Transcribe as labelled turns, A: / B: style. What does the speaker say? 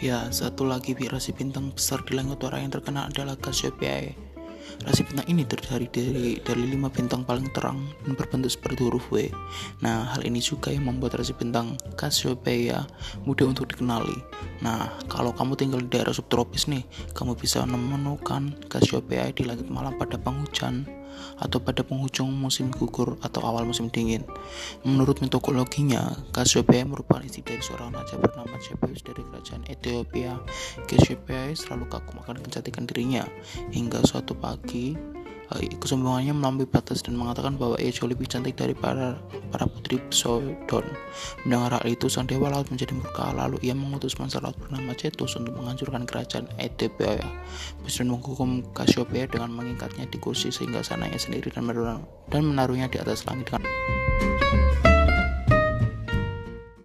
A: Ya, satu lagi rasi bintang besar di langit utara yang terkenal adalah Cassiopeia. Rasi bintang ini terdiri dari, dari lima bintang paling terang dan berbentuk seperti huruf W. Nah, hal ini juga yang membuat rasi bintang Cassiopeia mudah untuk dikenali. Nah, kalau kamu tinggal di daerah subtropis nih, kamu bisa menemukan Cassiopeia di langit malam pada penghujan atau pada penghujung musim gugur atau awal musim dingin. Menurut mitologinya, Cassiopeia merupakan istri dari seorang raja bernama Cepheus dari kerajaan Ethiopia. Cassiopeia selalu kagum akan kecantikan dirinya hingga suatu pagi kesombongannya melampaui batas dan mengatakan bahwa ia jauh lebih cantik dari para, para putri Poseidon. Mendengar hal itu, sang dewa laut menjadi murka. Lalu ia mengutus monster laut bernama Cetus untuk menghancurkan kerajaan Ethiopia. Poseidon menghukum Cassiopeia dengan mengikatnya di kursi sehingga sananya sendiri dan menaruhnya di atas langit dengan